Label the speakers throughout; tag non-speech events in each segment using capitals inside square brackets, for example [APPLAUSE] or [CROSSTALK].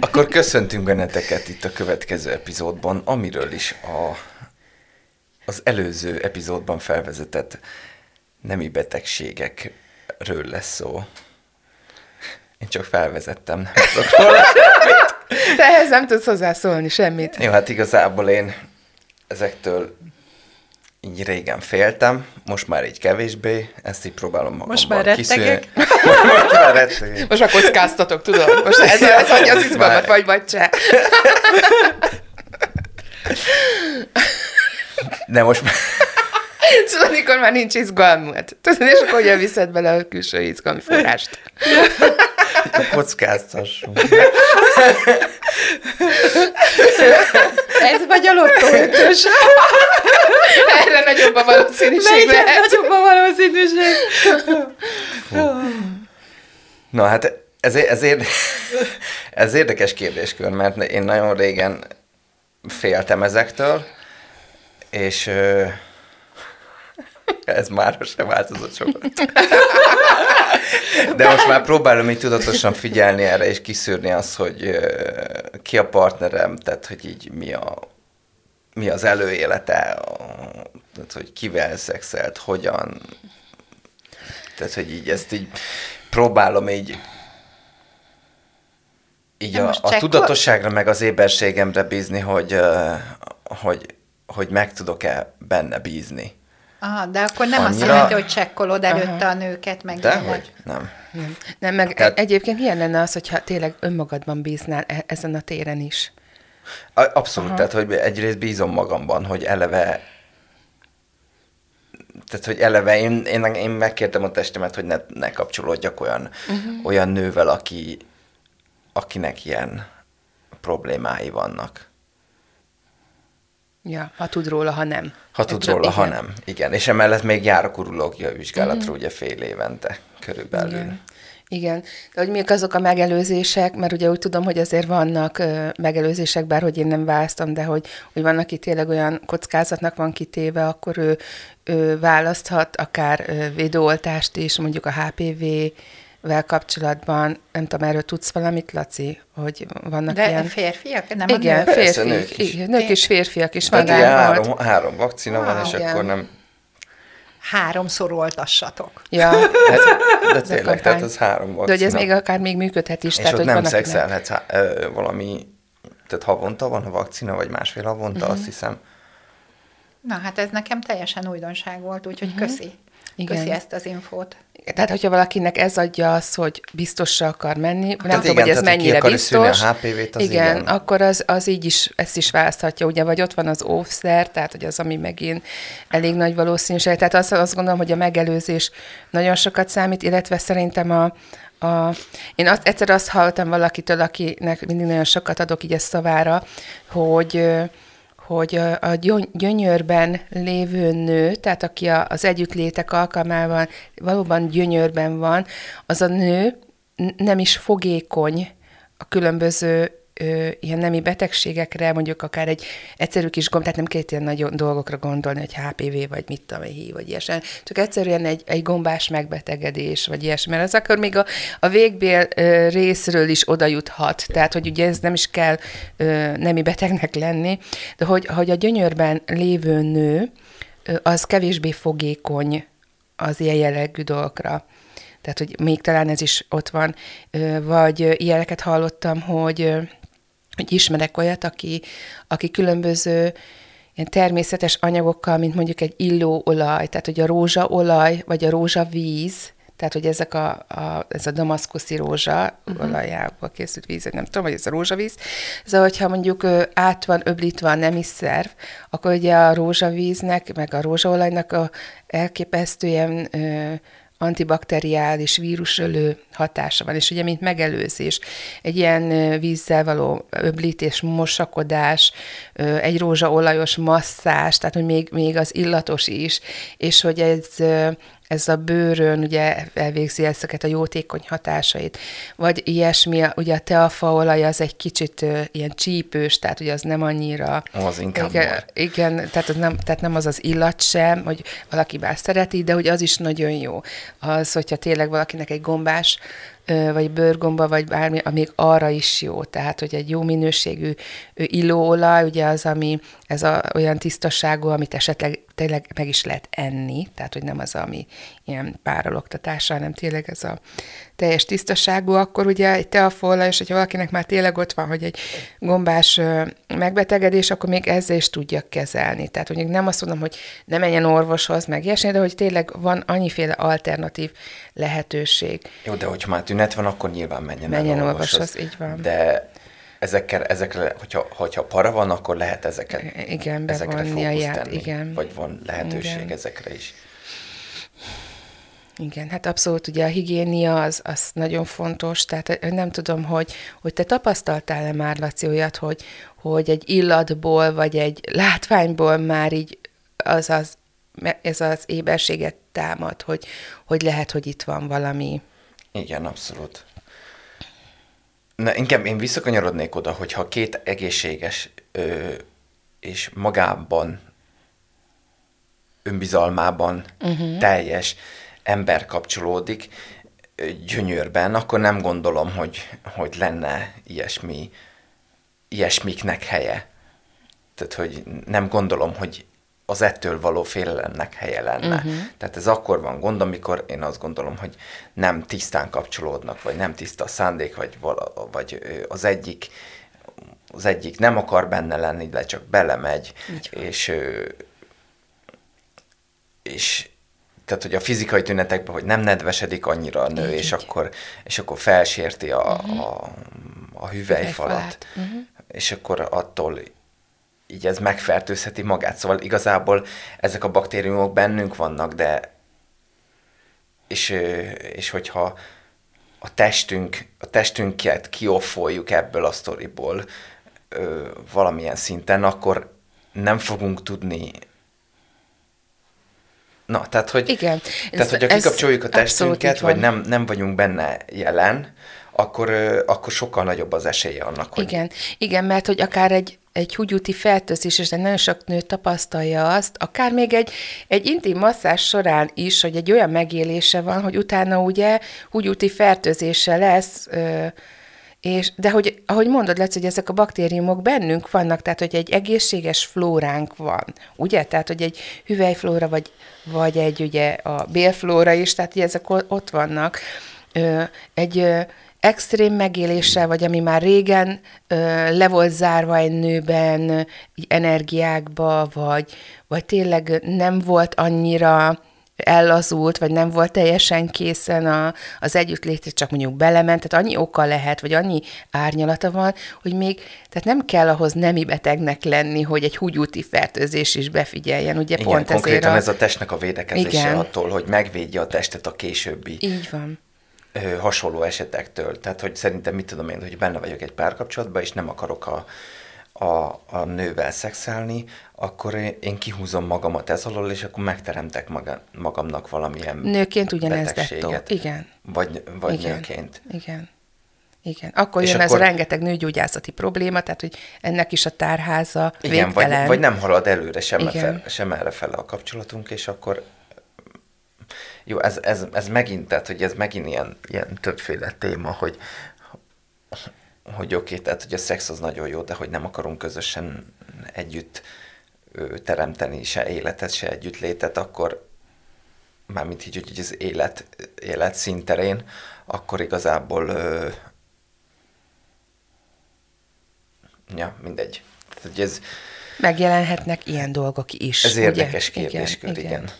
Speaker 1: Akkor köszöntünk benneteket itt a következő epizódban, amiről is a, az előző epizódban felvezetett nemi betegségekről lesz szó. Én csak felvezettem, nem tudok róla.
Speaker 2: Te ehhez nem tudsz hozzászólni semmit.
Speaker 1: Jó, hát igazából én ezektől így régen féltem, most már így kevésbé, ezt így próbálom magamban
Speaker 2: Most már rettegek?
Speaker 1: most már rettegek.
Speaker 2: Most már kockáztatok, tudod? Most ez, ez adja az izgalmat, vagy vagy se.
Speaker 1: De most már...
Speaker 2: Tudod, amikor már nincs izgalmad. Tudod, és akkor ugye viszed bele a külső izgalmi forrást.
Speaker 1: kockáztassunk.
Speaker 3: Ez vagy a lottóötös. [LAUGHS]
Speaker 2: Erre nagyobb a valószínűség
Speaker 3: Melyik
Speaker 2: lehet.
Speaker 3: nagyobb a valószínűség?
Speaker 1: Na hát ez, ez, érde, ez érdekes kérdéskör, mert én nagyon régen féltem ezektől, és [LAUGHS] ez már sem változott sokat. [LAUGHS] De most már próbálom így tudatosan figyelni erre, és kiszűrni azt, hogy ki a partnerem, tehát hogy így mi, a, mi az előélete, tehát hogy kivel szexelt, hogyan, tehát hogy így ezt így próbálom így így a, a tudatosságra meg az éberségemre bízni, hogy, hogy, hogy meg tudok-e benne bízni.
Speaker 3: Aha, de akkor nem azt
Speaker 1: Annyira-
Speaker 3: jelenti, hogy csekkolod előtte a nőket, meg
Speaker 1: De
Speaker 3: ilyenek.
Speaker 1: hogy? Nem.
Speaker 2: Nem, nem meg
Speaker 1: Tehát-
Speaker 2: egyébként milyen lenne az, hogyha tényleg önmagadban bíznál e- ezen a téren is?
Speaker 1: Abszolút, Aha. tehát hogy egyrészt bízom magamban, hogy eleve tehát, hogy eleve én, én, én megkértem a testemet, hogy ne, ne kapcsolódjak olyan, uh-huh. olyan nővel, aki, akinek ilyen problémái vannak.
Speaker 2: Ja, ha tud róla, ha nem.
Speaker 1: Ha tud róla, ha nem. Igen, és emellett még járok urológiai vizsgálatra ugye fél évente körülbelül.
Speaker 2: Igen. Igen, de hogy mik azok a megelőzések, mert ugye úgy tudom, hogy azért vannak ö, megelőzések, bár hogy én nem választom, de hogy, hogy van, aki tényleg olyan kockázatnak van kitéve, akkor ő, ő választhat akár ö, védőoltást is, mondjuk a HPV-vel kapcsolatban. Nem tudom, erről tudsz valamit, Laci, hogy vannak
Speaker 3: De
Speaker 2: ilyen...
Speaker 3: férfiak, nem
Speaker 2: igen?
Speaker 1: Persze,
Speaker 2: férfiak,
Speaker 1: nők is.
Speaker 2: igen, nők és férfiak is van
Speaker 1: Tehát
Speaker 2: volt.
Speaker 1: három, három vakcina van, és
Speaker 2: igen.
Speaker 1: akkor nem...
Speaker 3: Háromszor oltassatok.
Speaker 2: Ja,
Speaker 1: Hát, de tényleg, tehát az három vakcina.
Speaker 2: de hogy ez még akár még működhet is.
Speaker 1: És
Speaker 2: tehát,
Speaker 1: ott
Speaker 2: hogy
Speaker 1: nem
Speaker 2: van,
Speaker 1: szexelhetsz ö, valami, tehát havonta van a vakcina, vagy másfél havonta,
Speaker 2: Mhm.
Speaker 1: uh-huh. azt hiszem.
Speaker 3: Na, hát ez nekem teljesen újdonság volt, úgyhogy köszi.
Speaker 2: Igen.
Speaker 3: Köszi ezt az infót.
Speaker 2: Tehát, hogyha valakinek ez adja azt, hogy biztosra akar menni, nem
Speaker 1: Tehát
Speaker 2: tudom,
Speaker 1: igen,
Speaker 2: hogy ez
Speaker 1: tehát, hogy ki
Speaker 2: mennyire
Speaker 1: szűrni a
Speaker 2: biztos.
Speaker 1: HPV-t, az
Speaker 2: igen,
Speaker 1: igen.
Speaker 2: akkor az, az így is, ezt is választhatja, ugye, vagy ott van az óvszer, tehát, hogy az, ami megint elég nagy valószínűség. Tehát azt, azt gondolom, hogy a megelőzés nagyon sokat számít, illetve szerintem a, a, én azt, egyszer azt hallottam valakitől, akinek mindig nagyon sokat adok így a szavára, hogy ö, hogy a a gyö- gyönyörben lévő nő, tehát aki a- az együttlétek alkalmával valóban gyönyörben van, az a nő nem is fogékony a különböző ö, ilyen nemi betegségekre, mondjuk akár egy egyszerű kis gomb, tehát nem kell ilyen nagy dolgokra gondolni, hogy HPV, vagy mit tudom, HIV, vagy ilyesmi, csak egyszerűen egy, egy gombás megbetegedés, vagy ilyesmi, mert az akkor még a, a végbél ö, részről is oda juthat, tehát hogy ugye ez nem is kell ö, nemi betegnek lenni, de hogy, hogy a gyönyörben lévő nő, ö, az kevésbé fogékony az ilyen jellegű dolgokra. Tehát, hogy még talán ez is ott van. Vagy ilyeneket hallottam, hogy, hogy ismerek olyat, aki, aki különböző ilyen természetes anyagokkal, mint mondjuk egy illóolaj, tehát hogy a rózsaolaj, vagy a rózsavíz, tehát, hogy ezek a, a, ez a damaszkuszi rózsa uh-huh. olajából készült víz, nem tudom, hogy ez a rózsavíz. Ez, hogyha mondjuk át van öblítve a nemi szerv, akkor ugye a rózsavíznek, meg a rózsaolajnak a elképesztően antibakteriális vírusölő hatása van, és ugye, mint megelőzés, egy ilyen vízzel való öblítés, mosakodás, egy rózsaolajos masszás, tehát hogy még, még az illatos is, és hogy ez ez a bőrön ugye elvégzi ezeket a jótékony hatásait. Vagy ilyesmi, ugye a teafaolaj az egy kicsit ö, ilyen csípős, tehát ugye az nem annyira...
Speaker 1: Az inkább
Speaker 2: igen, igen tehát, az nem, tehát nem az az illat sem, hogy valaki bár szereti, de hogy az is nagyon jó. Az, hogyha tényleg valakinek egy gombás vagy bőrgomba, vagy bármi, amíg arra is jó. Tehát, hogy egy jó minőségű illóolaj, ugye az, ami ez a, olyan tisztaságú, amit esetleg tényleg meg is lehet enni, tehát, hogy nem az, ami ilyen párologtatása, hanem tényleg ez a teljes tisztaságú, akkor ugye egy teafolaj, és hogyha valakinek már tényleg ott van, hogy egy gombás megbetegedés, akkor még ezzel is tudja kezelni. Tehát mondjuk nem azt mondom, hogy ne menjen orvoshoz, meg ilyesmi, de hogy tényleg van annyiféle alternatív lehetőség.
Speaker 1: Jó, de hogyha már tünet van, akkor nyilván menjen,
Speaker 2: Menjen
Speaker 1: el
Speaker 2: orvoshoz, így van.
Speaker 1: De ezekkel, ezekre, hogyha, hogyha para van, akkor lehet ezeket,
Speaker 2: Igen,
Speaker 1: ezekre fókuszt
Speaker 2: ját,
Speaker 1: tenni,
Speaker 2: igen.
Speaker 1: Vagy van lehetőség
Speaker 2: Igen.
Speaker 1: ezekre is.
Speaker 2: Igen, hát abszolút ugye a higiénia az, az nagyon fontos, tehát nem tudom, hogy, hogy te tapasztaltál-e már, Laci, olyat, hogy, hogy egy illatból, vagy egy látványból már így az, az ez az éberséget támad, hogy, hogy lehet, hogy itt van valami.
Speaker 1: Igen, abszolút. Na, inkább én visszakanyarodnék oda, hogyha két egészséges ö, és magában, önbizalmában uh-huh. teljes ember kapcsolódik ö, gyönyörben, akkor nem gondolom, hogy, hogy lenne ilyesmi, ilyesmiknek helye. Tehát, hogy nem gondolom, hogy az ettől való félelemnek helye lenne. Uh-huh. Tehát ez akkor van gond, amikor én azt gondolom, hogy nem tisztán kapcsolódnak, vagy nem tiszta a szándék, vagy, vala, vagy az egyik az egyik nem akar benne lenni, de csak belemegy, és, és tehát, hogy a fizikai tünetekben, hogy nem nedvesedik annyira a nő,
Speaker 2: Így,
Speaker 1: és
Speaker 2: így.
Speaker 1: akkor, és akkor felsérti a, uh-huh. a, a hüvelyfalat,
Speaker 2: Hüvelyfalát. Uh-huh.
Speaker 1: és akkor attól így ez megfertőzheti magát. Szóval igazából ezek a baktériumok bennünk vannak, de és, és hogyha a testünk, a testünket kioffoljuk ebből a sztoriból ö, valamilyen szinten, akkor nem fogunk tudni Na, tehát, hogy,
Speaker 2: Igen.
Speaker 1: tehát,
Speaker 2: Ez-
Speaker 1: hogyha kikapcsoljuk a testünket, vagy nem, nem vagyunk benne jelen, akkor, akkor sokkal nagyobb az esélye annak, hogy
Speaker 2: Igen, igen, mert hogy akár egy, egy húgyúti fertőzés, és nagyon sok nő tapasztalja azt, akár még egy, egy intim masszás során is, hogy egy olyan megélése van, hogy utána ugye húgyúti fertőzése lesz, és, de hogy, ahogy mondod, Laci, hogy ezek a baktériumok bennünk vannak, tehát hogy egy egészséges flóránk van, ugye? Tehát, hogy egy hüvelyflóra, vagy, vagy egy ugye a bélflóra is, tehát ugye ezek ott vannak. Egy extrém megéléssel, vagy ami már régen ö, le volt zárva egy nőben, így energiákba, vagy, vagy tényleg nem volt annyira ellazult, vagy nem volt teljesen készen a, az együttlétre, csak mondjuk belement, tehát annyi oka lehet, vagy annyi árnyalata van, hogy még, tehát nem kell ahhoz nemi betegnek lenni, hogy egy húgyúti fertőzés is befigyeljen, ugye
Speaker 1: igen,
Speaker 2: pont ezért
Speaker 1: konkrétan
Speaker 2: a...
Speaker 1: ez a testnek a védekezése
Speaker 2: Igen.
Speaker 1: attól, hogy megvédje a testet a későbbi
Speaker 2: Így van.
Speaker 1: Ö, hasonló esetektől. Tehát, hogy szerintem mit tudom én, hogy benne vagyok egy párkapcsolatban, és nem akarok a, a, a nővel szexelni, akkor én, kihúzom magamat ez alól, és akkor megteremtek maga, magamnak valamilyen
Speaker 2: Nőként ugyanez dettó. Igen.
Speaker 1: Vagy, vagy
Speaker 2: Igen.
Speaker 1: nőként.
Speaker 2: Igen. Igen. Akkor
Speaker 1: És
Speaker 2: jön ez
Speaker 1: akkor-
Speaker 2: a rengeteg nőgyógyászati probléma, tehát hogy ennek is a tárháza
Speaker 1: Igen,
Speaker 2: végtelen.
Speaker 1: vagy, vagy nem halad előre sem, fel, sem erre fele a kapcsolatunk, és akkor jó, ez, ez, ez megint, tehát, hogy ez megint ilyen, ilyen többféle téma, hogy, hogy oké, okay, tehát, hogy a szex az nagyon jó, de hogy nem akarunk közösen együtt teremteni se életet, se együttlétet, akkor mármint így, hogy az élet, élet színterén, akkor igazából ö, ja, mindegy. Tehát, hogy ez,
Speaker 2: Megjelenhetnek ilyen dolgok is.
Speaker 1: Ez
Speaker 2: ugye?
Speaker 1: érdekes kérdéskör, igen.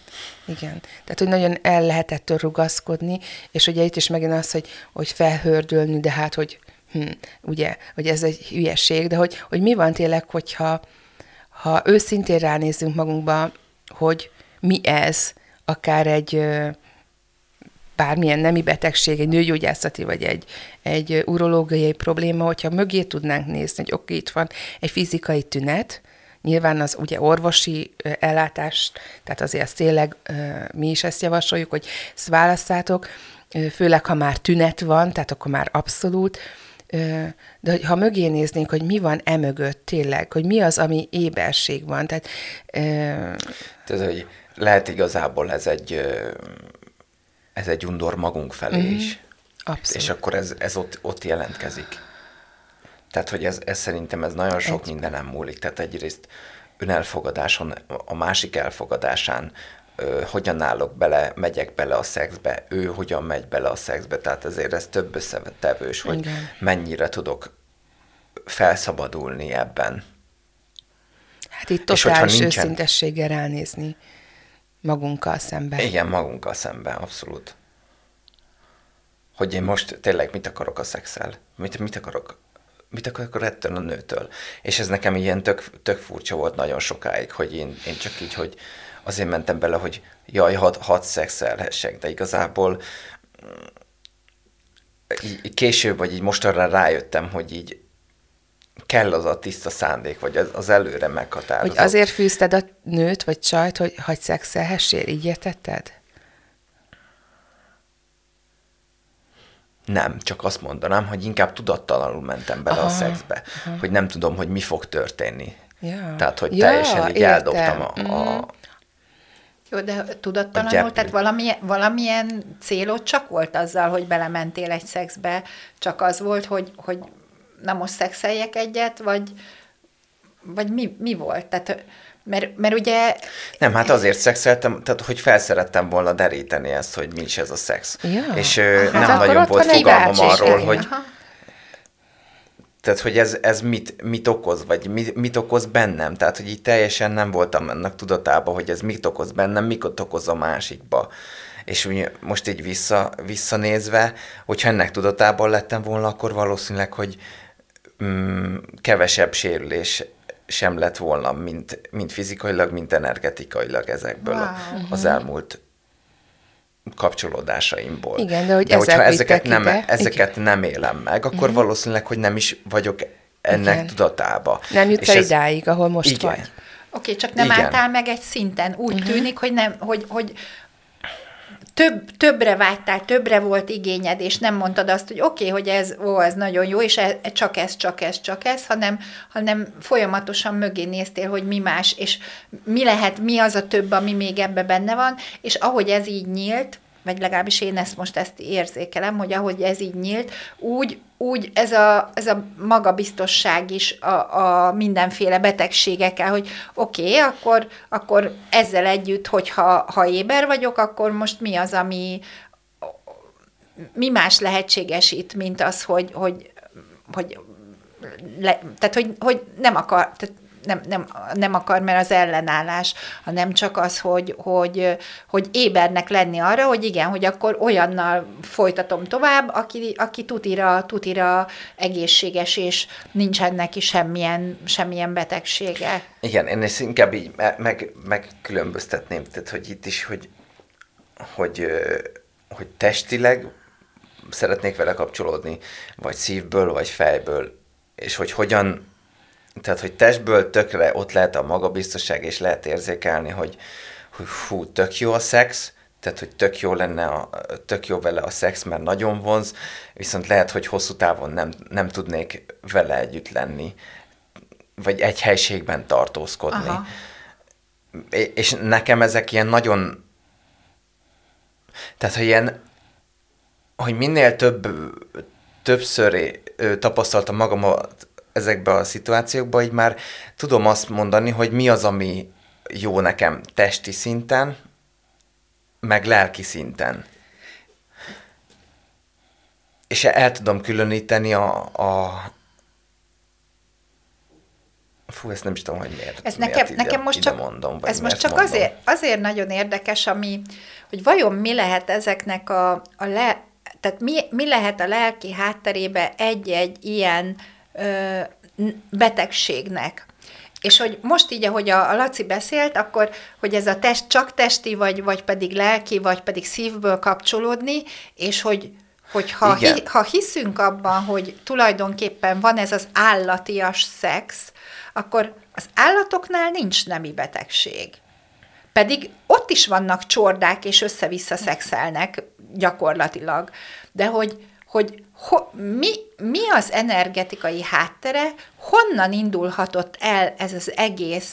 Speaker 2: Igen. Tehát, hogy nagyon el lehet ettől rugaszkodni, és ugye itt is megint az, hogy, hogy felhördülni, de hát, hogy hm, ugye, hogy ez egy hülyeség, de hogy, hogy mi van tényleg, hogyha ha őszintén ránézzünk magunkba, hogy mi ez, akár egy bármilyen nemi betegség, egy nőgyógyászati vagy egy, egy urológiai probléma, hogyha mögé tudnánk nézni, hogy oké, itt van egy fizikai tünet, Nyilván az ugye orvosi ellátás, tehát azért ezt tényleg mi is ezt javasoljuk, hogy ezt választátok, főleg ha már tünet van, tehát akkor már abszolút, de ha mögé néznénk, hogy mi van emögött tényleg, hogy mi az, ami éberség van, tehát...
Speaker 1: Tehát, hogy lehet igazából ez egy, ez egy undor magunk felé mm-hmm. is.
Speaker 2: Abszolút.
Speaker 1: És akkor ez, ez ott, ott jelentkezik. Tehát, hogy ez, ez szerintem ez nagyon sok egy. nem múlik. Tehát egyrészt önelfogadáson, a másik elfogadásán, ö, hogyan állok bele, megyek bele a szexbe, ő hogyan megy bele a szexbe, tehát ezért ez több összetevős, hogy Igen. mennyire tudok felszabadulni ebben.
Speaker 2: Hát itt totális nincsen... őszintességgel ránézni magunkkal szemben.
Speaker 1: Igen, magunkkal szemben, abszolút. Hogy én most tényleg mit akarok a szexel? Mit, mit akarok mit akarok ettől a nőtől? És ez nekem ilyen tök, tök furcsa volt nagyon sokáig, hogy én, én csak így, hogy azért mentem bele, hogy jaj, hadd had szexelhessek, de igazából mm, így, később, vagy így mostanra rájöttem, hogy így kell az a tiszta szándék, vagy az, az előre meghatározott.
Speaker 2: Hogy azért fűzted a nőt, vagy csajt, hogy hagy szexelhessél, így értetted?
Speaker 1: Nem, csak azt mondanám, hogy inkább tudattalanul mentem bele aha, a szexbe, aha. hogy nem tudom, hogy mi fog történni. Ja. Tehát, hogy ja, teljesen így értem. eldobtam a, a,
Speaker 3: mhm. jó, de tudattalanul, tehát valamilyen, valamilyen célod csak volt azzal, hogy belementél egy szexbe, csak az volt, hogy, hogy na most szexeljek egyet, vagy, vagy mi, mi volt? Tehát mert, mert ugye...
Speaker 1: Nem, hát azért szexeltem, tehát hogy felszerettem volna deríteni ezt, hogy mi is ez a szex.
Speaker 2: Ja.
Speaker 1: És Aha. nem hát nagyon volt fogalmam arról, hogy... Aha. Tehát, hogy ez, ez mit, mit okoz, vagy mit, mit okoz bennem. Tehát, hogy így teljesen nem voltam ennek tudatában, hogy ez mit okoz bennem, mit okoz a másikba. És most így vissza, visszanézve, hogyha ennek tudatában lettem volna, akkor valószínűleg, hogy mm, kevesebb sérülés sem lett volna, mint, mint fizikailag, mint energetikailag ezekből wow. az elmúlt kapcsolódásaimból.
Speaker 2: Igen, de hogy
Speaker 1: de
Speaker 2: hogyha
Speaker 1: ezeket, nem, ezeket igen. nem élem meg, akkor uh-huh. valószínűleg, hogy nem is vagyok ennek igen. tudatába.
Speaker 2: Nem jutsz el idáig, ahol most igen. vagy. Oké,
Speaker 3: okay, csak nem igen. álltál meg egy szinten. Úgy uh-huh. tűnik, hogy, nem, hogy, hogy több, többre vágytál, többre volt igényed, és nem mondtad azt, hogy oké, okay, hogy ez, ó, ez nagyon jó, és e, csak ez, csak ez, csak ez, hanem, hanem folyamatosan mögé néztél, hogy mi más, és mi lehet, mi az a több, ami még ebbe benne van, és ahogy ez így nyílt, vagy legalábbis én ezt most ezt érzékelem, hogy ahogy ez így nyílt, úgy, úgy ez a, ez a magabiztosság is a, a mindenféle betegségekkel, hogy oké, okay, akkor, akkor ezzel együtt, hogyha ha éber vagyok, akkor most mi az, ami mi más lehetséges itt, mint az, hogy, hogy, hogy le, tehát, hogy, hogy nem akar, tehát nem, nem, nem akar, mert az ellenállás, hanem csak az, hogy, hogy, hogy ébernek lenni arra, hogy igen, hogy akkor olyannal folytatom tovább, aki, aki tutira, tutira egészséges, és nincsen neki semmilyen, semmilyen betegsége.
Speaker 1: Igen, én ezt inkább így meg, megkülönböztetném, tehát hogy itt is, hogy, hogy, hogy testileg szeretnék vele kapcsolódni, vagy szívből, vagy fejből, és hogy hogyan tehát, hogy testből tökre ott lehet a magabiztosság, és lehet érzékelni, hogy, hogy fú, tök jó a szex, tehát, hogy tök jó lenne, a, tök jó vele a szex, mert nagyon vonz, viszont lehet, hogy hosszú távon nem, nem tudnék vele együtt lenni, vagy egy helységben tartózkodni. Aha. És nekem ezek ilyen nagyon, tehát, hogy ilyen, hogy minél több, többször tapasztaltam magamat ezekbe a szituációkba, így már tudom azt mondani, hogy mi az, ami jó nekem testi szinten, meg lelki szinten. És el tudom különíteni a, a Fú, ezt nem is tudom, hogy miért.
Speaker 3: Ez nekem,
Speaker 1: miért
Speaker 3: nekem most csak,
Speaker 1: mondom,
Speaker 3: ez most csak azért, azért nagyon érdekes, ami, hogy vajon mi lehet ezeknek a, a le, tehát mi, mi lehet a lelki hátterébe egy-egy ilyen betegségnek. És hogy most így, ahogy a, a Laci beszélt, akkor, hogy ez a test csak testi, vagy, vagy pedig lelki, vagy pedig szívből kapcsolódni, és hogy, hogy ha, hi, ha hiszünk abban, hogy tulajdonképpen van ez az állatias szex, akkor az állatoknál nincs nemi betegség. Pedig ott is vannak csordák, és össze-vissza szexelnek gyakorlatilag. De hogy, hogy ho, mi, mi az energetikai háttere, honnan indulhatott el ez az egész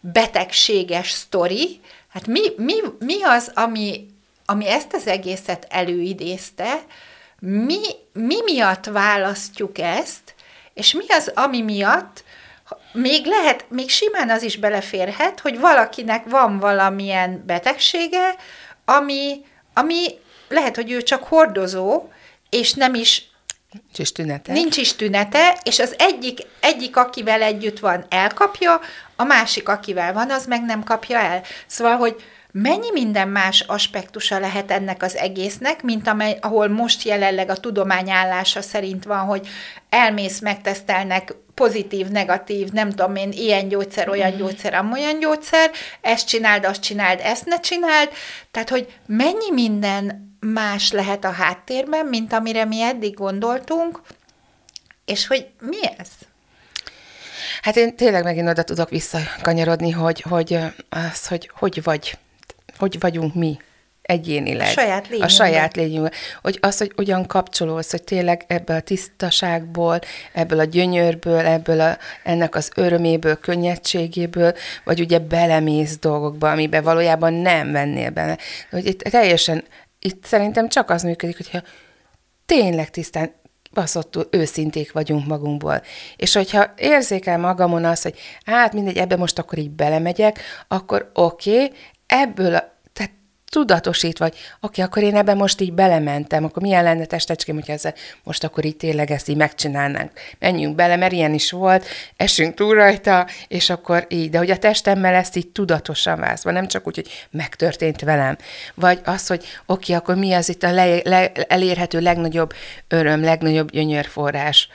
Speaker 3: betegséges sztori, hát mi, mi, mi az, ami, ami ezt az egészet előidézte, mi, mi miatt választjuk ezt, és mi az, ami miatt még lehet, még simán az is beleférhet, hogy valakinek van valamilyen betegsége, ami, ami lehet, hogy ő csak hordozó, és nem is
Speaker 2: Nincs is tünete.
Speaker 3: Nincs is tünete, és az egyik, egyik, akivel együtt van, elkapja, a másik, akivel van, az meg nem kapja el. Szóval, hogy mennyi minden más aspektusa lehet ennek az egésznek, mint amely, ahol most jelenleg a tudomány állása szerint van, hogy elmész, megtesztelnek pozitív, negatív, nem tudom én, ilyen gyógyszer, olyan mm. gyógyszer, amolyan gyógyszer, ezt csináld, azt csináld, ezt ne csináld. Tehát, hogy mennyi minden más lehet a háttérben, mint amire mi eddig gondoltunk, és hogy mi ez?
Speaker 2: Hát én tényleg megint oda tudok visszakanyarodni, hogy, hogy az, hogy hogy vagy, hogy vagyunk mi egyénileg. A
Speaker 3: saját lényünkben.
Speaker 2: A saját lényünkben. Hogy az, hogy hogyan kapcsolódsz, hogy tényleg ebből a tisztaságból, ebből a gyönyörből, ebből a, ennek az öröméből, könnyedségéből, vagy ugye belemész dolgokba, amiben valójában nem vennél bele. Hogy itt teljesen, itt szerintem csak az működik, hogyha tényleg tisztán baszottul őszinték vagyunk magunkból. És hogyha érzékel magamon az, hogy hát mindegy, ebbe most akkor így belemegyek, akkor oké, okay, ebből tudatosít, vagy oké, akkor én ebben most így belementem, akkor milyen lenne testecském, hogyha ezzel most akkor így tényleg ezt így megcsinálnánk. Menjünk bele, mert ilyen is volt, esünk túl rajta, és akkor így. De hogy a testemmel ezt így tudatosan vászva, nem csak úgy, hogy megtörtént velem. Vagy az, hogy oké, akkor mi az itt a le, le, elérhető legnagyobb öröm, legnagyobb gyönyörforrás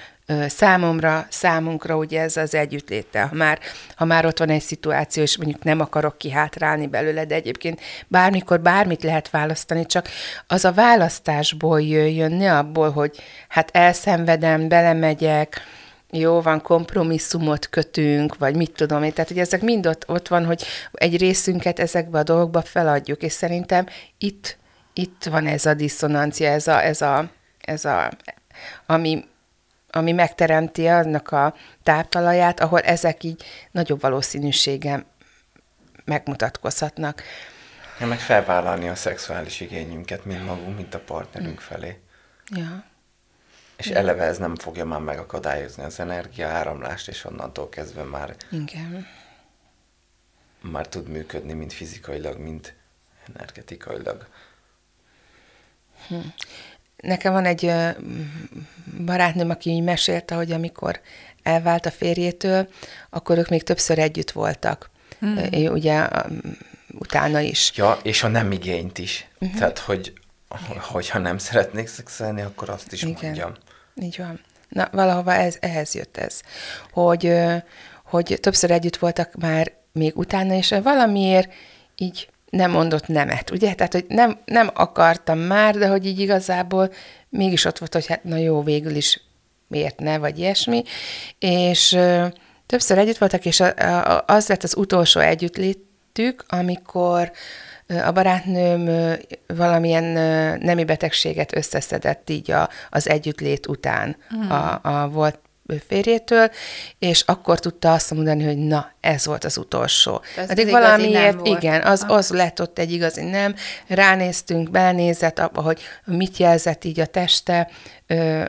Speaker 2: számomra, számunkra ugye ez az együttléte. Ha már, ha már ott van egy szituáció, és mondjuk nem akarok kihátrálni belőle, de egyébként bármikor bármit lehet választani, csak az a választásból jöjjön, ne abból, hogy hát elszenvedem, belemegyek, jó van, kompromisszumot kötünk, vagy mit tudom én. Tehát, hogy ezek mind ott, ott van, hogy egy részünket ezekbe a dolgokba feladjuk, és szerintem itt, itt van ez a diszonancia, ez a, ez a, ez a ami ami megteremti annak a táptalaját, ahol ezek így nagyobb valószínűséggel megmutatkozhatnak.
Speaker 1: Ja, meg felvállalni a szexuális igényünket, mind magunk, mint a partnerünk felé.
Speaker 2: Ja.
Speaker 1: És ja. eleve ez nem fogja már megakadályozni az energiaáramlást, és onnantól kezdve már
Speaker 2: Igen.
Speaker 1: már tud működni, mind fizikailag, mind energetikailag.
Speaker 2: Hm. Nekem van egy barátnőm, aki így mesélte, hogy amikor elvált a férjétől, akkor ők még többször együtt voltak. Hmm. Ugye utána is.
Speaker 1: Ja, és a nem igényt is. Uh-huh. Tehát, hogy hogyha nem szeretnék szexelni, akkor azt is Igen. mondjam.
Speaker 2: Így van. Na, valahova ez, ehhez jött ez, hogy, hogy többször együtt voltak már még utána, és valamiért így nem mondott nemet, ugye? Tehát, hogy nem, nem akartam már, de hogy így igazából mégis ott volt, hogy hát na jó, végül is miért ne, vagy ilyesmi. És ö, többször együtt voltak, és a, a, az lett az utolsó együttlétük, amikor a barátnőm valamilyen nemi betegséget összeszedett így a, az együttlét után mm. a, a volt férjétől, és akkor tudta azt mondani, hogy na, ez volt az utolsó. Ez Addig valamiért, igen, az, az lett ott egy igazi nem, ránéztünk, belenézett abba, hogy mit jelzett így a teste,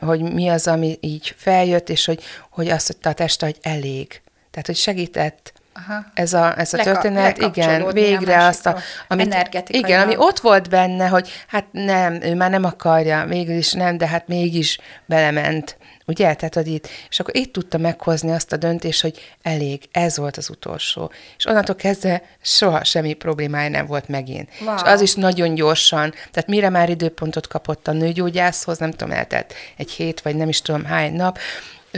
Speaker 2: hogy mi az, ami így feljött, és hogy, hogy azt mondta a teste, hogy elég. Tehát, hogy segített Aha. ez a, ez a Leka, történet, igen, végre a azt a, amit, igen, ami ott volt benne, hogy hát nem, ő már nem akarja, végül is nem, de hát mégis belement Ugye? Tehát, hogy itt, és akkor itt tudta meghozni azt a döntést, hogy elég, ez volt az utolsó. És onnantól kezdve soha semmi problémája nem volt megint. Wow. És az is nagyon gyorsan, tehát mire már időpontot kapott a nőgyógyászhoz, nem tudom, eltelt egy hét, vagy nem is tudom hány nap,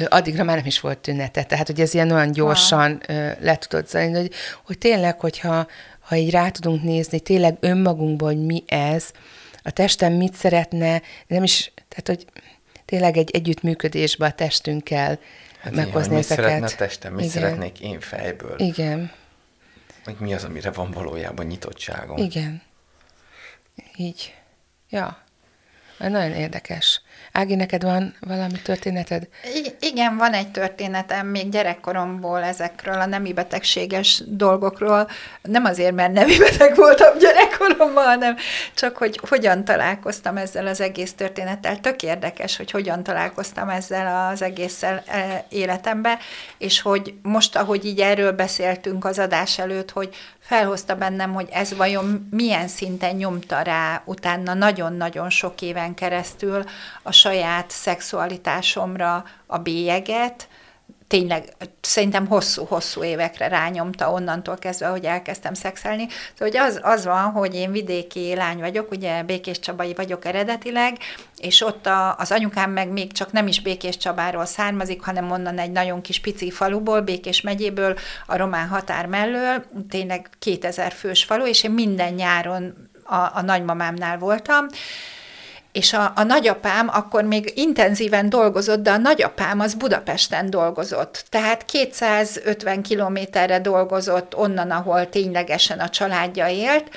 Speaker 2: addigra már nem is volt tünete. Tehát, hogy ez ilyen olyan gyorsan ah. le tudott zajlani, hogy, hogy tényleg, hogyha ha így rá tudunk nézni, tényleg önmagunkban, hogy mi ez, a testem mit szeretne, nem is, tehát, hogy tényleg egy együttműködésbe a testünkkel hát meghozni igen, ezeket.
Speaker 1: Mit szeretne a testem, mit igen. szeretnék én fejből.
Speaker 2: Igen.
Speaker 1: Hogy mi az, amire van valójában nyitottságom.
Speaker 2: Igen. Így. Ja. Nagyon érdekes. Ági, neked van valami történeted?
Speaker 3: I- igen, van egy történetem még gyerekkoromból ezekről a nemi betegséges dolgokról. Nem azért, mert nemi beteg voltam gyerekkoromban, hanem csak, hogy hogyan találkoztam ezzel az egész történettel. Tök érdekes, hogy hogyan találkoztam ezzel az egésszel e, életembe, és hogy most, ahogy így erről beszéltünk az adás előtt, hogy felhozta bennem, hogy ez vajon milyen szinten nyomta rá utána nagyon-nagyon sok éven keresztül a saját szexualitásomra a bélyeget, tényleg szerintem hosszú-hosszú évekre rányomta onnantól kezdve, hogy elkezdtem szexelni. Szóval hogy az, az van, hogy én vidéki lány vagyok, ugye Békés Csabai vagyok eredetileg, és ott a, az anyukám meg még csak nem is Békés Csabáról származik, hanem onnan egy nagyon kis pici faluból, Békés megyéből, a román határ mellől, tényleg 2000 fős falu, és én minden nyáron a, a nagymamámnál voltam, és a, a nagyapám akkor még intenzíven dolgozott, de a nagyapám az Budapesten dolgozott. Tehát 250 kilométerre dolgozott onnan, ahol ténylegesen a családja élt,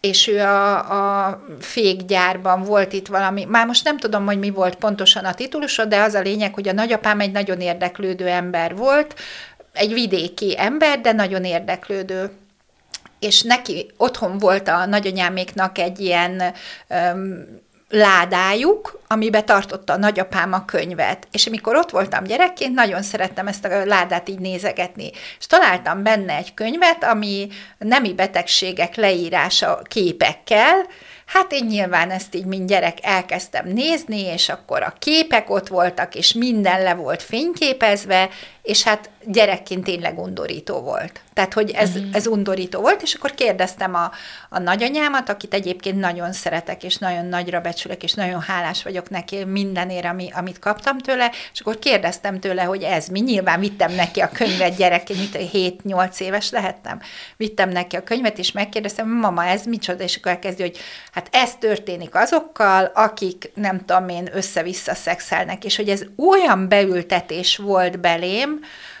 Speaker 3: és ő a, a fékgyárban volt itt valami, már most nem tudom, hogy mi volt pontosan a titulusa, de az a lényeg, hogy a nagyapám egy nagyon érdeklődő ember volt, egy vidéki ember, de nagyon érdeklődő és neki otthon volt a nagyanyáméknak egy ilyen um, ládájuk, amibe tartotta a nagyapám a könyvet. És amikor ott voltam gyerekként, nagyon szerettem ezt a ládát így nézegetni. És találtam benne egy könyvet, ami nemi betegségek leírása képekkel, Hát én nyilván ezt így, mint gyerek elkezdtem nézni, és akkor a képek ott voltak, és minden le volt fényképezve, és hát gyerekként tényleg undorító volt. Tehát, hogy ez, mm. ez undorító volt, és akkor kérdeztem a, a nagyanyámat, akit egyébként nagyon szeretek, és nagyon nagyra becsülök, és nagyon hálás vagyok neki mindenért, ami, amit kaptam tőle, és akkor kérdeztem tőle, hogy ez mi. Nyilván vittem neki a könyvet gyerekként, 7-8 éves lehettem. Vittem neki a könyvet, és megkérdeztem, mama, ez micsoda? És akkor elkezdi, hogy hát ez történik azokkal, akik nem tudom én össze-vissza szexelnek, és hogy ez olyan beültetés volt belém,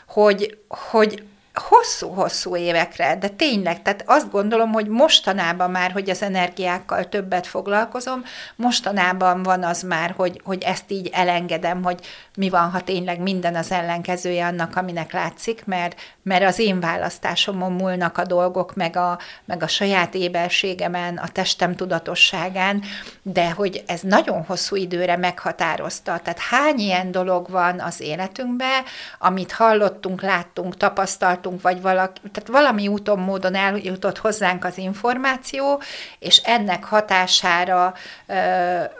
Speaker 3: hogy, hogy hosszú-hosszú évekre, de tényleg, tehát azt gondolom, hogy mostanában már, hogy az energiákkal többet foglalkozom, mostanában van az már, hogy, hogy ezt így elengedem, hogy mi van, ha tényleg minden az ellenkezője annak, aminek látszik, mert, mert az én választásomon múlnak a dolgok, meg a, meg a saját éberségemen, a testem tudatosságán, de hogy ez nagyon hosszú időre meghatározta. Tehát hány ilyen dolog van az életünkben, amit hallottunk, láttunk, tapasztaltunk, vagy valaki, tehát valami úton, módon eljutott hozzánk az információ, és ennek hatására ö,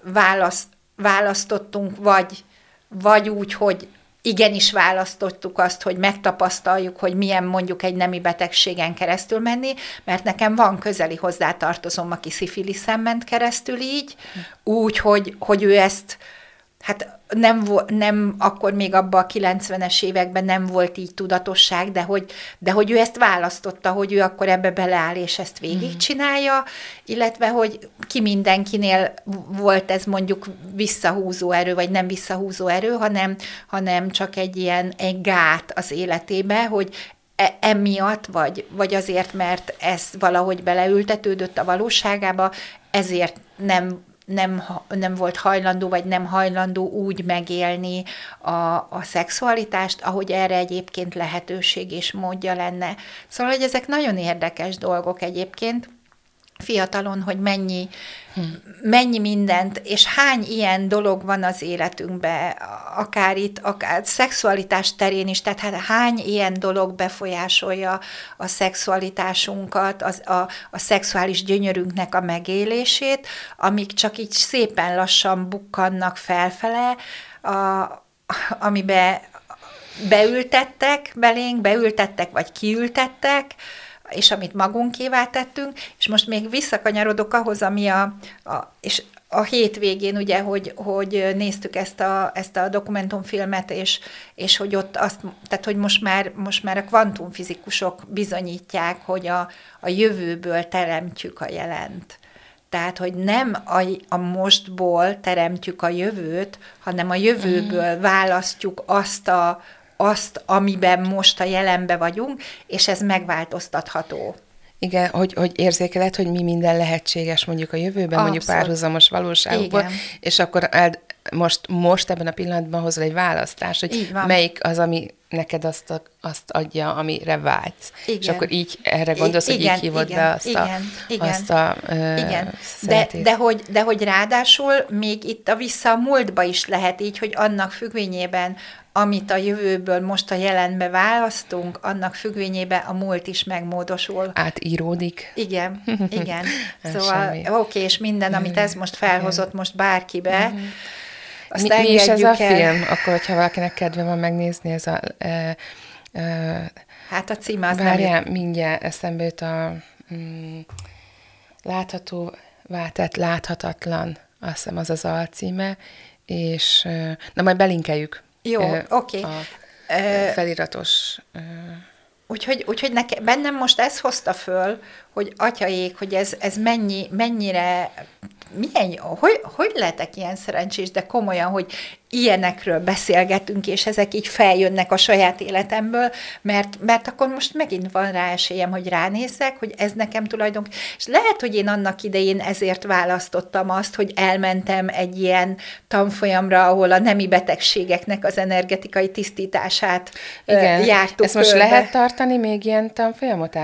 Speaker 3: választ, választottunk, vagy vagy úgy, hogy igenis választottuk azt, hogy megtapasztaljuk, hogy milyen mondjuk egy nemi betegségen keresztül menni, mert nekem van közeli hozzátartozom, aki szifiliszen ment keresztül így, úgy, hogy, hogy ő ezt hát nem, nem akkor még abban a 90-es években nem volt így tudatosság, de hogy, de hogy ő ezt választotta, hogy ő akkor ebbe beleáll, és ezt végigcsinálja, illetve hogy ki mindenkinél volt ez mondjuk visszahúzó erő, vagy nem visszahúzó erő, hanem, hanem csak egy ilyen egy gát az életébe, hogy e, emiatt, vagy, vagy azért, mert ez valahogy beleültetődött a valóságába, ezért nem nem, nem volt hajlandó, vagy nem hajlandó úgy megélni a, a szexualitást, ahogy erre egyébként lehetőség és módja lenne. Szóval, hogy ezek nagyon érdekes dolgok egyébként, fiatalon, hogy mennyi, mennyi mindent, és hány ilyen dolog van az életünkben, akár itt, akár szexualitás terén is, tehát hát hány ilyen dolog befolyásolja a szexualitásunkat, az, a, a szexuális gyönyörünknek a megélését, amik csak így szépen lassan bukkannak felfele, a, amibe beültettek belénk, beültettek vagy kiültettek, és amit magunkévá tettünk, és most még visszakanyarodok ahhoz, ami a, a és a hétvégén, ugye, hogy, hogy néztük ezt a, ezt a dokumentumfilmet, és, és hogy ott azt, tehát hogy most már, most már a kvantumfizikusok bizonyítják, hogy a, a jövőből teremtjük a jelent. Tehát, hogy nem a, a mostból teremtjük a jövőt, hanem a jövőből választjuk azt, a, azt, amiben most a jelenbe vagyunk, és ez megváltoztatható.
Speaker 2: Igen, hogy, hogy érzékeled, hogy mi minden lehetséges mondjuk a jövőben, Abszolút. mondjuk párhuzamos valóságban, és akkor el, most, most ebben a pillanatban hozol egy választás, hogy melyik az, ami neked azt, a, azt adja, amire vágysz. Igen. És akkor így erre gondolsz, I- igen, hogy így hívod igen, be azt igen, a, igen, azt a ö, igen.
Speaker 3: De, de, hogy, de hogy ráadásul még itt a vissza a múltba is lehet így, hogy annak függvényében, amit a jövőből most a jelenbe választunk, annak függvényében a múlt is megmódosul.
Speaker 2: Átíródik.
Speaker 3: Igen, [LAUGHS] igen. szóval oké, okay, és minden, amit ez most felhozott most bárkibe, mm-hmm
Speaker 2: azt mi, mi is ez a el. film? Akkor, hogyha valakinek kedve van megnézni, ez a... E,
Speaker 3: e, hát a címe az
Speaker 2: várjál, nem... mindjárt eszembe jut a mm, látható, váltett, láthatatlan, azt hiszem az az alcíme, és na majd belinkeljük.
Speaker 3: Jó, oké. Okay.
Speaker 2: feliratos...
Speaker 3: Úgyhogy, úgyhogy neke, bennem most ez hozta föl, hogy atyaék, hogy ez, ez mennyi, mennyire milyen, hogy, hogy lehetek ilyen szerencsés, de komolyan, hogy ilyenekről beszélgetünk, és ezek így feljönnek a saját életemből, mert, mert akkor most megint van rá esélyem, hogy ránézzek, hogy ez nekem tulajdonképpen, és lehet, hogy én annak idején ezért választottam azt, hogy elmentem egy ilyen tanfolyamra, ahol a nemi betegségeknek az energetikai tisztítását Igen. jártuk
Speaker 2: Ezt most körbe. lehet tartani még ilyen tanfolyamot,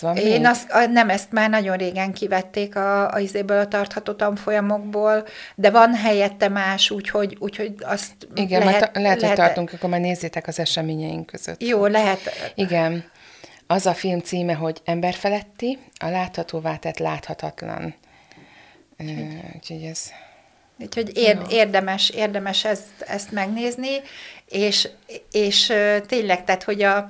Speaker 2: van
Speaker 3: Én még? azt, nem, ezt már nagyon régen kivették a, a izéből a tartható tanfolyamokból, de van helyette más, úgyhogy, úgyhogy azt
Speaker 2: Igen, lehet, lehet, lehet, hogy tartunk, akkor már nézzétek az eseményeink között.
Speaker 3: Jó, lehet.
Speaker 2: Igen. Az a film címe, hogy Emberfeletti, a láthatóvá tett láthatatlan. Úgyhogy ez...
Speaker 3: Úgyhogy ér, érdemes, érdemes ezt, ezt megnézni, és, és tényleg, tehát, hogy a,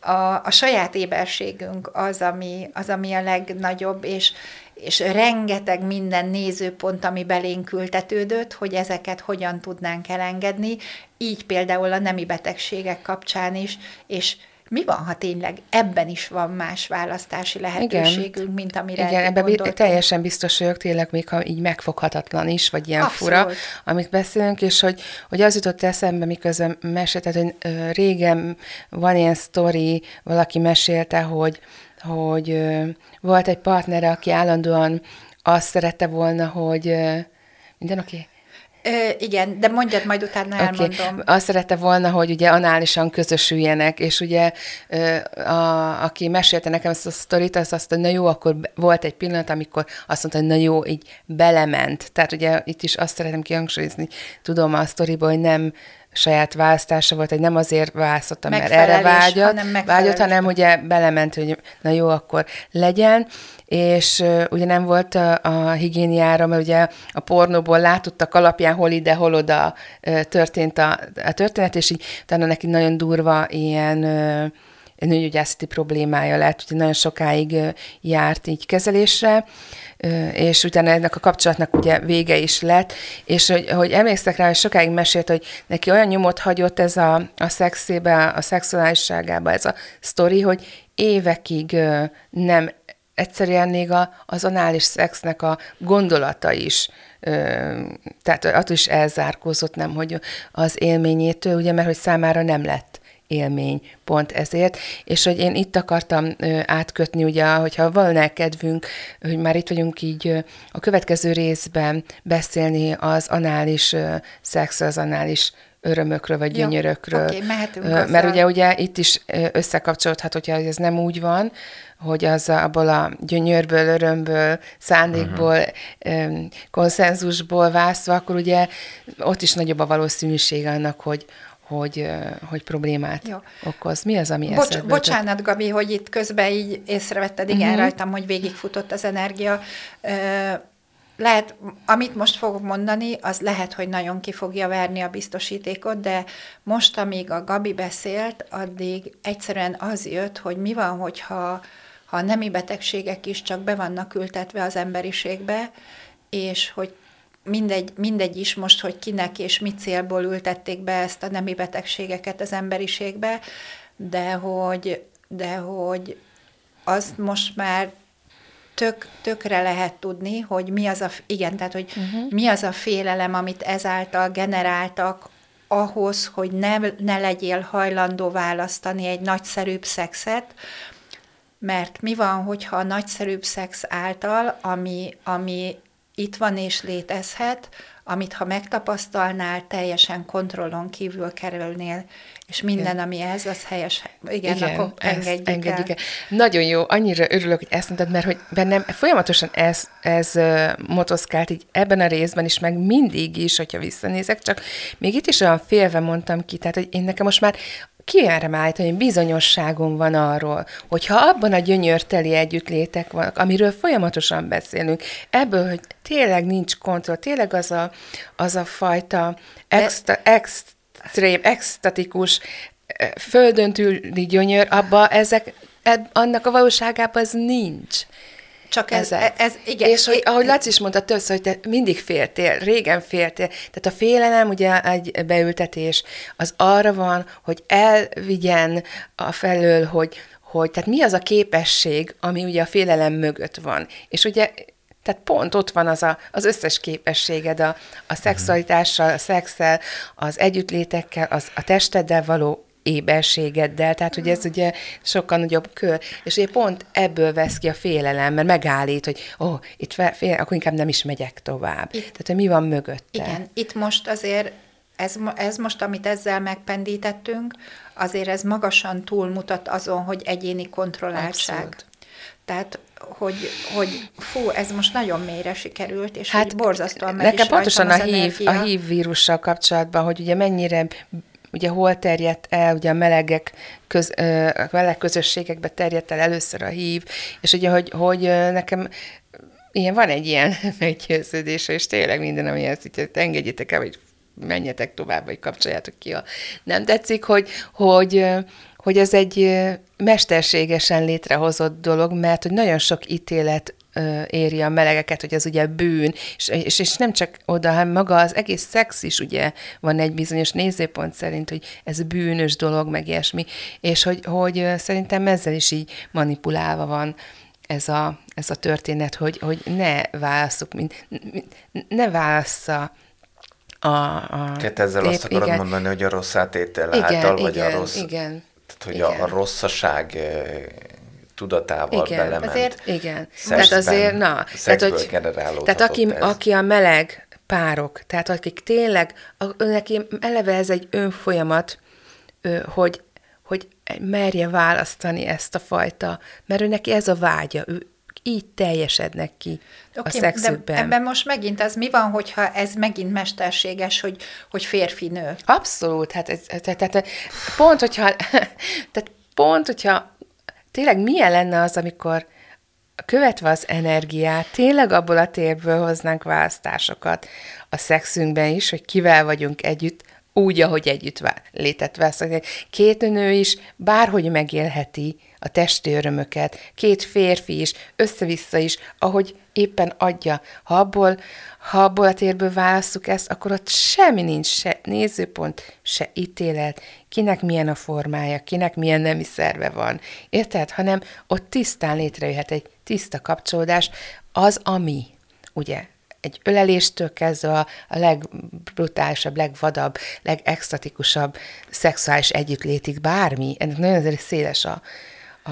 Speaker 3: a, a saját éberségünk az ami, az, ami a legnagyobb, és, és rengeteg minden nézőpont, ami belénk ültetődött, hogy ezeket hogyan tudnánk elengedni, így például a nemi betegségek kapcsán is, és mi van, ha tényleg ebben is van más választási lehetőségünk, Igen. mint amire
Speaker 2: Igen, ebben gondoltam. teljesen biztos vagyok, tényleg még ha így megfoghatatlan is, vagy ilyen Abszolút. fura, amit beszélünk, és hogy, hogy az jutott eszembe, miközben meséltet, hogy régen van ilyen sztori, valaki mesélte, hogy hogy volt egy partnere, aki állandóan azt szerette volna, hogy minden oké? Okay?
Speaker 3: Ö, igen, de mondjad, majd utána okay. elmondom.
Speaker 2: Azt szerette volna, hogy ugye análisan közösüljenek, és ugye a, aki mesélte nekem ezt a sztorit, az azt mondta, na jó, akkor volt egy pillanat, amikor azt mondta, hogy na jó, így belement. Tehát ugye itt is azt szeretem kihangsúlyozni, tudom a sztoriból, hogy nem saját választása volt, hogy nem azért választottam, mert erre vágyott, hanem vágyott, hanem ugye belement, hogy na jó, akkor legyen, és uh, ugye nem volt a, a higiéniára, mert ugye a pornóból látottak alapján hol ide, hol oda uh, történt a, a történet, és így utána neki nagyon durva ilyen uh, nőgyógyászati problémája lett, ugye nagyon sokáig járt így kezelésre, és utána ennek a kapcsolatnak ugye vége is lett, és hogy, hogy emlékszek rá, hogy sokáig mesélt, hogy neki olyan nyomot hagyott ez a, a szexébe, a szexuálisságába ez a sztori, hogy évekig nem egyszerűen még a, az anális szexnek a gondolata is, tehát attól is elzárkózott, nem, hogy az élményétől, ugye, mert hogy számára nem lett élmény pont ezért, és hogy én itt akartam átkötni, ugye, hogyha volna kedvünk, hogy már itt vagyunk így a következő részben beszélni az anális szex, az anális örömökről vagy gyönyörökről.
Speaker 3: Okay, mehetünk
Speaker 2: Mert ugye, ugye itt is összekapcsolódhat, hogyha ez nem úgy van, hogy az abból a gyönyörből, örömből, szándékból, uh-huh. konszenzusból vászva, akkor ugye ott is nagyobb a valószínűség annak, hogy, hogy, hogy problémát Jó. okoz. Mi az, ami Bocs, eszedbe
Speaker 3: Bocsánat, Gabi, hogy itt közben így észrevetted, igen, uh-huh. rajtam, hogy végigfutott az energia. Lehet, amit most fogok mondani, az lehet, hogy nagyon ki fogja verni a biztosítékot, de most, amíg a Gabi beszélt, addig egyszerűen az jött, hogy mi van, hogyha ha a nemi betegségek is csak be vannak ültetve az emberiségbe, és hogy mindegy, mindegy is most, hogy kinek és mi célból ültették be ezt a nemi betegségeket az emberiségbe, de hogy, de hogy azt most már tök, tökre lehet tudni, hogy mi az a, igen, tehát hogy uh-huh. mi az a félelem, amit ezáltal generáltak ahhoz, hogy ne, ne legyél hajlandó választani egy nagyszerűbb szexet, mert mi van, hogyha a nagyszerűbb szex által, ami, ami itt van és létezhet, amit ha megtapasztalnál, teljesen kontrollon kívül kerülnél, és minden, ami ez, az helyes. Igen, Igen akkor engedjük, engedjük el.
Speaker 2: el. Nagyon jó, annyira örülök, hogy ezt mondtad, mert hogy bennem folyamatosan ez, ez motoszkált így ebben a részben is, meg mindig is, hogyha visszanézek, csak még itt is olyan félve mondtam ki, tehát hogy én nekem most már kimerem állítani, hogy bizonyosságom van arról, hogy ha abban a gyönyörteli együttlétek vannak, amiről folyamatosan beszélünk, ebből, hogy tényleg nincs kontroll, tényleg az a, az a fajta extra, extrém, extatikus, eh, földöntüli gyönyör, abba ezek, eb, annak a valóságában az nincs.
Speaker 3: Csak ez, ez, ez igen.
Speaker 2: És hogy, ahogy Laci is mondta többször, hogy te mindig féltél, régen féltél. Tehát a félelem, ugye egy beültetés, az arra van, hogy elvigyen a felől, hogy, hogy tehát mi az a képesség, ami ugye a félelem mögött van. És ugye tehát pont ott van az a, az összes képességed a, a szexualitással, a szexel, az együttlétekkel, az, a testeddel való éberségeddel, tehát hogy ez ugye sokkal nagyobb kör, és ugye pont ebből vesz ki a félelem, mert megállít, hogy ó, oh, itt fél, akkor inkább nem is megyek tovább. Itt, tehát, hogy mi van mögötte.
Speaker 3: Igen, itt most azért ez, ez most, amit ezzel megpendítettünk, azért ez magasan túlmutat azon, hogy egyéni kontrolláltság. Abszolút. Tehát, hogy, hogy fú, ez most nagyon mélyre sikerült, és hát borzasztóan meg
Speaker 2: Nekem pontosan a hív, a hív vírussal kapcsolatban, hogy ugye mennyire ugye hol terjedt el, ugye a melegek, köz, a meleg közösségekbe terjedt el először a hív, és ugye, hogy, hogy nekem ilyen van egy ilyen [LAUGHS] meggyőződés, és tényleg minden, ami ezt így engedjétek el, hogy menjetek tovább, vagy kapcsoljátok ki, a nem tetszik, hogy, hogy, hogy ez egy mesterségesen létrehozott dolog, mert hogy nagyon sok ítélet éri a melegeket, hogy ez ugye bűn, és, és, és nem csak oda, hanem maga az egész szex is ugye van egy bizonyos nézőpont szerint, hogy ez bűnös dolog, meg ilyesmi, és hogy, hogy szerintem ezzel is így manipulálva van ez a, ez a történet, hogy, hogy ne válasszuk, mint, ne válassza a... a
Speaker 1: Tehát ezzel azt akarod igen. mondani, hogy a rossz átétel igen, által, vagy igen, a rossz... Igen, tehát, hogy igen. A, a rosszaság tudatával igen, belement.
Speaker 2: Azért, igen, tehát azért, na, tehát, hogy, tehát aki, ez. aki a meleg párok, tehát akik tényleg, a, neki eleve ez egy önfolyamat, hogy, hogy merje választani ezt a fajta, mert ő neki ez a vágya, ő így teljesednek ki okay, a szexükben.
Speaker 3: De ebben most megint az mi van, hogyha ez megint mesterséges, hogy, hogy férfi-nő?
Speaker 2: Abszolút, hát ez, tehát pont, hogyha, [LAUGHS] tehát pont, hogyha tényleg milyen lenne az, amikor követve az energiát, tényleg abból a térből hoznánk választásokat a szexünkben is, hogy kivel vagyunk együtt, úgy, ahogy együtt létet vesz. Két nő is bárhogy megélheti a testi örömöket, két férfi is, össze-vissza is, ahogy éppen adja. Ha abból, ha abból a térből választjuk ezt, akkor ott semmi nincs, se nézőpont, se ítélet, kinek milyen a formája, kinek milyen nemi szerve van. Érted? Hanem ott tisztán létrejöhet egy tiszta kapcsolódás, az ami, ugye, egy öleléstől kezdve a, a legbrutálisabb, legvadabb, legextatikusabb szexuális együttlétig bármi, ennek nagyon széles a, a,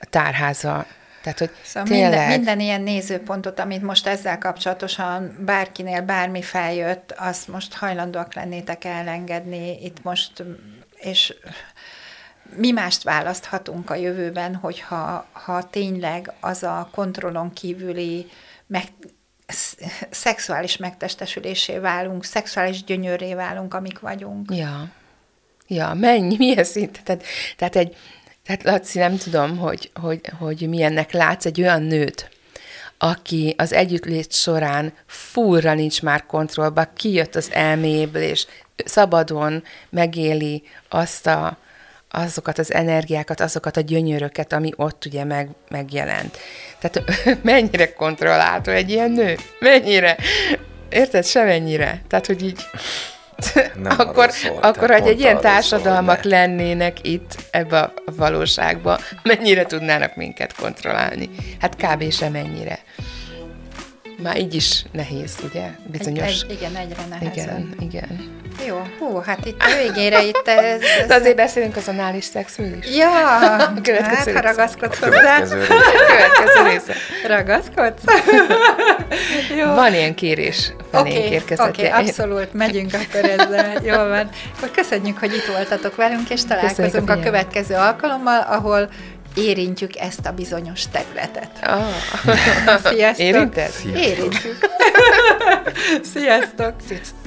Speaker 2: a tárháza, tehát, hogy
Speaker 3: szóval tényleg... minden, minden ilyen nézőpontot, amit most ezzel kapcsolatosan bárkinél bármi feljött, azt most hajlandóak lennétek elengedni itt most, és mi mást választhatunk a jövőben, hogyha ha tényleg az a kontrollon kívüli meg, szexuális megtestesülésé válunk, szexuális gyönyörré válunk, amik vagyunk.
Speaker 2: Ja. Ja, mennyi, milyen szint? Tehát, tehát egy, tehát Laci, nem tudom, hogy, hogy, hogy milyennek látsz egy olyan nőt, aki az együttlét során furra nincs már kontrollba, kijött az elméjéből, és szabadon megéli azt a, azokat az energiákat, azokat a gyönyöröket, ami ott ugye meg, megjelent. Tehát [LAUGHS] mennyire kontrollálható egy ilyen nő? Mennyire? érted, semennyire. Tehát, hogy így nem [LAUGHS] akkor, szól, akkor hogy egy ilyen társadalmak szól, lennének itt ebbe a valóságba, mennyire tudnának minket kontrollálni? Hát kb. semennyire. Már így is nehéz, ugye? Bizonyos...
Speaker 3: Egy, egy, igen, egyre nehezebb.
Speaker 2: Igen, igen.
Speaker 3: Jó, hú, hát itt a végére itt ez...
Speaker 2: ez... De azért beszélünk az anális szexről is.
Speaker 3: Ja, [LAUGHS] a következő hát, ha ragaszkodsz hozzá. [LAUGHS]
Speaker 2: Következő része.
Speaker 3: Ragaszkodsz? [LAUGHS]
Speaker 2: Jó. Van ilyen kérés felénk okay, érkezett.
Speaker 3: Oké, okay, abszolút, megyünk akkor ezzel. Jól van. Akkor köszönjük, hogy itt voltatok velünk, és találkozunk a, a következő alkalommal, ahol érintjük ezt a bizonyos területet.
Speaker 2: Ah.
Speaker 3: Sziasztok!
Speaker 2: Érinted?
Speaker 3: Érintjük. Sziasztok! Sziasztok!